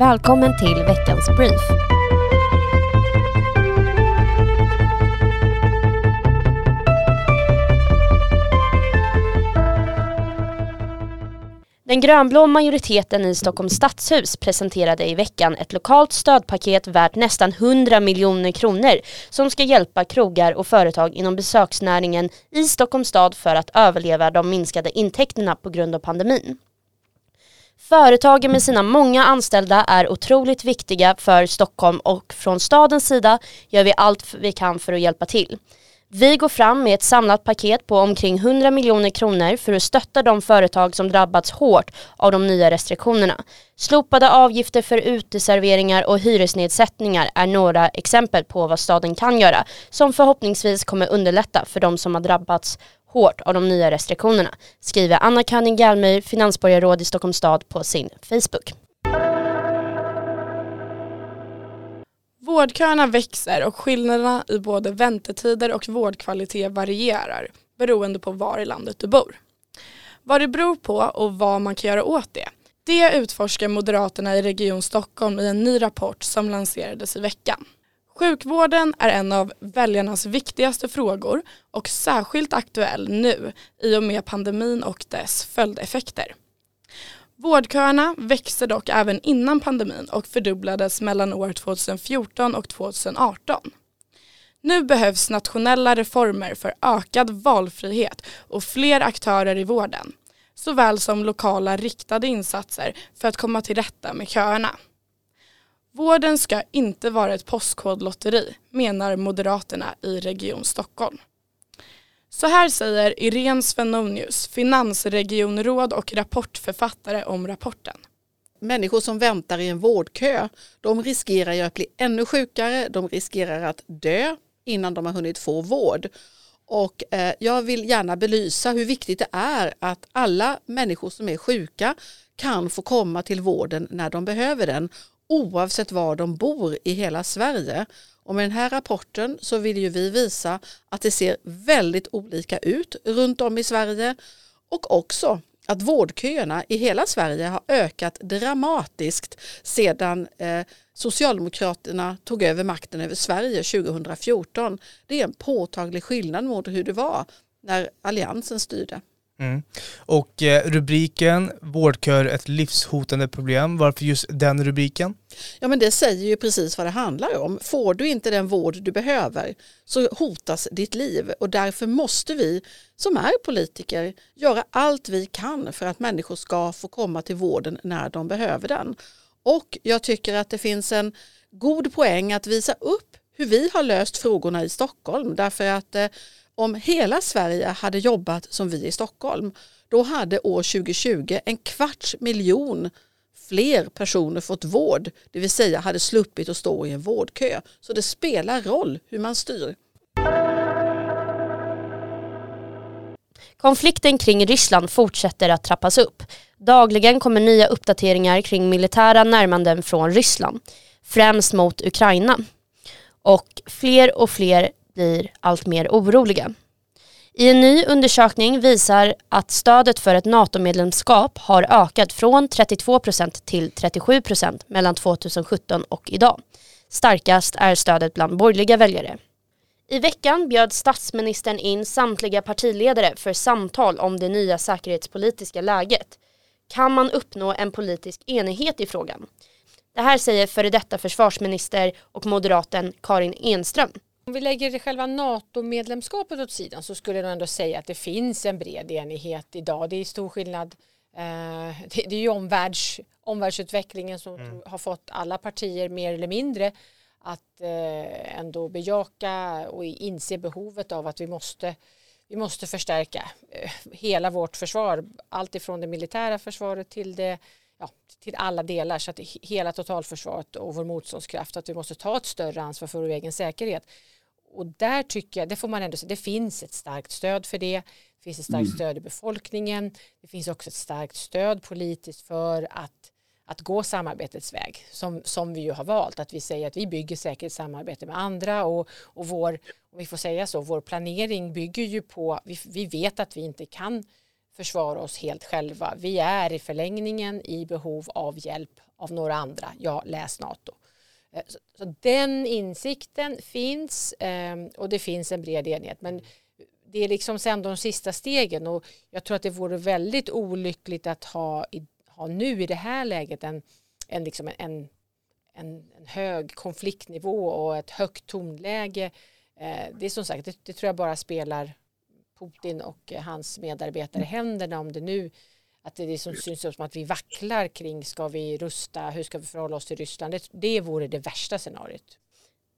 Välkommen till veckans brief. Den grönblå majoriteten i Stockholms stadshus presenterade i veckan ett lokalt stödpaket värt nästan 100 miljoner kronor som ska hjälpa krogar och företag inom besöksnäringen i Stockholms stad för att överleva de minskade intäkterna på grund av pandemin. Företagen med sina många anställda är otroligt viktiga för Stockholm och från stadens sida gör vi allt vi kan för att hjälpa till. Vi går fram med ett samlat paket på omkring 100 miljoner kronor för att stötta de företag som drabbats hårt av de nya restriktionerna. Slopade avgifter för uteserveringar och hyresnedsättningar är några exempel på vad staden kan göra som förhoppningsvis kommer underlätta för de som har drabbats hårt av de nya restriktionerna, skriver Anna König Galmyr, finansborgarråd i Stockholms stad på sin Facebook. Vårdköerna växer och skillnaderna i både väntetider och vårdkvalitet varierar beroende på var i landet du bor. Vad det beror på och vad man kan göra åt det, det utforskar Moderaterna i Region Stockholm i en ny rapport som lanserades i veckan. Sjukvården är en av väljarnas viktigaste frågor och särskilt aktuell nu i och med pandemin och dess följdeffekter. Vårdköerna växte dock även innan pandemin och fördubblades mellan år 2014 och 2018. Nu behövs nationella reformer för ökad valfrihet och fler aktörer i vården, såväl som lokala riktade insatser för att komma till rätta med köerna. Vården ska inte vara ett postkodlotteri, menar Moderaterna i Region Stockholm. Så här säger Irene Svenonius, finansregionråd och rapportförfattare om rapporten. Människor som väntar i en vårdkö, de riskerar ju att bli ännu sjukare, de riskerar att dö innan de har hunnit få vård. Och eh, jag vill gärna belysa hur viktigt det är att alla människor som är sjuka kan få komma till vården när de behöver den oavsett var de bor i hela Sverige. Och med den här rapporten så vill ju vi visa att det ser väldigt olika ut runt om i Sverige och också att vårdköerna i hela Sverige har ökat dramatiskt sedan eh, Socialdemokraterna tog över makten över Sverige 2014. Det är en påtaglig skillnad mot hur det var när Alliansen styrde. Mm. Och eh, rubriken Vårdkör ett livshotande problem, varför just den rubriken? Ja men det säger ju precis vad det handlar om. Får du inte den vård du behöver så hotas ditt liv och därför måste vi som är politiker göra allt vi kan för att människor ska få komma till vården när de behöver den. Och jag tycker att det finns en god poäng att visa upp hur vi har löst frågorna i Stockholm därför att eh, om hela Sverige hade jobbat som vi i Stockholm, då hade år 2020 en kvarts miljon fler personer fått vård, det vill säga hade sluppit att stå i en vårdkö. Så det spelar roll hur man styr. Konflikten kring Ryssland fortsätter att trappas upp. Dagligen kommer nya uppdateringar kring militära närmanden från Ryssland, främst mot Ukraina. Och fler och fler blir allt mer oroliga. I en ny undersökning visar att stödet för ett NATO-medlemskap har ökat från 32% till 37% mellan 2017 och idag. Starkast är stödet bland borgerliga väljare. I veckan bjöd statsministern in samtliga partiledare för samtal om det nya säkerhetspolitiska läget. Kan man uppnå en politisk enighet i frågan? Det här säger före detta försvarsminister och moderaten Karin Enström. Om vi lägger själva NATO-medlemskapet åt sidan så skulle jag ändå säga att det finns en bred enighet idag. Det är stor skillnad. Eh, det är ju omvärlds, omvärldsutvecklingen som mm. har fått alla partier mer eller mindre att eh, ändå bejaka och inse behovet av att vi måste vi måste förstärka eh, hela vårt försvar, allt ifrån det militära försvaret till det ja, till alla delar så att hela totalförsvaret och vår motståndskraft att vi måste ta ett större ansvar för vår egen säkerhet och där tycker jag, det får man ändå säga, det finns ett starkt stöd för det. Det finns ett starkt mm. stöd i befolkningen. Det finns också ett starkt stöd politiskt för att, att gå samarbetets väg som, som vi ju har valt. Att vi säger att vi bygger säkerhetssamarbete med andra och, och vår, om vi får säga så, vår planering bygger ju på, vi, vi vet att vi inte kan försvara oss helt själva. Vi är i förlängningen i behov av hjälp av några andra. Ja, läs NATO. Eh, så, så den insikten finns eh, och det finns en bred enighet. Men det är liksom sen de sista stegen och jag tror att det vore väldigt olyckligt att ha, ha nu i det här läget en, en, liksom en, en, en hög konfliktnivå och ett högt tonläge. Eh, det är som sagt, det, det tror jag bara spelar Putin och hans medarbetare i händerna om det nu att det är det som syns som att vi vacklar kring ska vi rusta, hur ska vi förhålla oss till Ryssland. Det, det vore det värsta scenariot.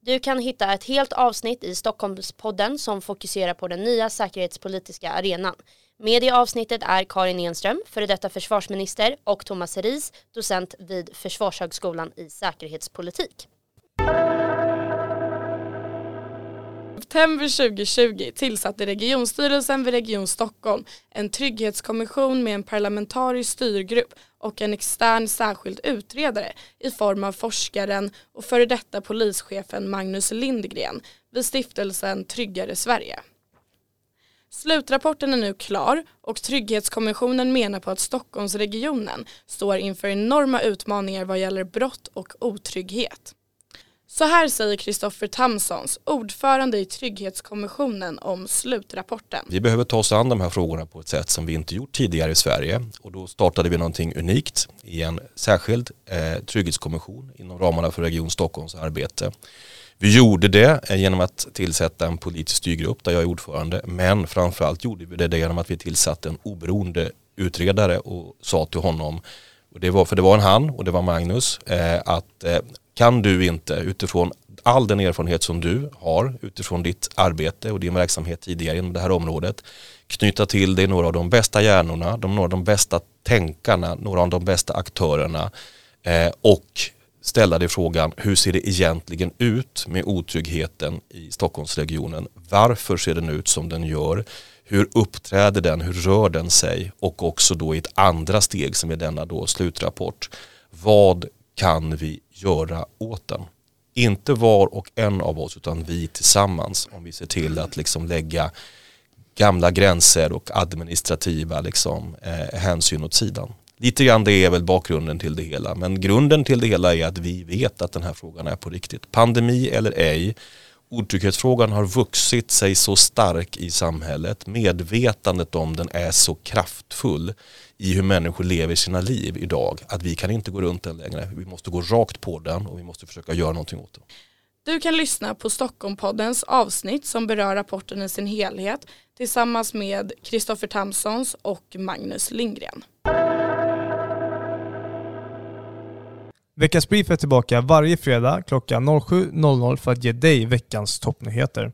Du kan hitta ett helt avsnitt i Stockholmspodden som fokuserar på den nya säkerhetspolitiska arenan. Med i avsnittet är Karin Enström, före detta försvarsminister och Thomas Ries, docent vid Försvarshögskolan i säkerhetspolitik. September 2020 tillsatte Regionstyrelsen vid Region Stockholm en trygghetskommission med en parlamentarisk styrgrupp och en extern särskild utredare i form av forskaren och före detta polischefen Magnus Lindgren vid stiftelsen Tryggare Sverige. Slutrapporten är nu klar och Trygghetskommissionen menar på att Stockholmsregionen står inför enorma utmaningar vad gäller brott och otrygghet. Så här säger Kristoffer Tamsons, ordförande i Trygghetskommissionen om slutrapporten. Vi behöver ta oss an de här frågorna på ett sätt som vi inte gjort tidigare i Sverige och då startade vi någonting unikt i en särskild eh, trygghetskommission inom ramarna för Region Stockholms arbete. Vi gjorde det eh, genom att tillsätta en politisk styrgrupp där jag är ordförande men framförallt gjorde vi det genom att vi tillsatte en oberoende utredare och sa till honom och det var, för det var en han och det var Magnus, eh, att eh, kan du inte utifrån all den erfarenhet som du har utifrån ditt arbete och din verksamhet tidigare inom det här området knyta till dig några av de bästa hjärnorna, de, några av de bästa tänkarna, några av de bästa aktörerna eh, och ställa dig frågan hur ser det egentligen ut med otryggheten i Stockholmsregionen? Varför ser den ut som den gör? Hur uppträder den? Hur rör den sig? Och också då i ett andra steg som är denna då slutrapport. Vad kan vi göra åt den? Inte var och en av oss utan vi tillsammans om vi ser till att liksom lägga gamla gränser och administrativa liksom, eh, hänsyn åt sidan. Lite grann det är väl bakgrunden till det hela men grunden till det hela är att vi vet att den här frågan är på riktigt. Pandemi eller ej otrygghetsfrågan har vuxit sig så stark i samhället. Medvetandet om den är så kraftfull i hur människor lever sina liv idag att vi kan inte gå runt den längre. Vi måste gå rakt på den och vi måste försöka göra någonting åt den. Du kan lyssna på Stockholmpoddens avsnitt som berör rapporten i sin helhet tillsammans med Kristoffer Tamsons och Magnus Lindgren. Veckans Brief är tillbaka varje fredag klockan 07.00 för att ge dig veckans toppnyheter.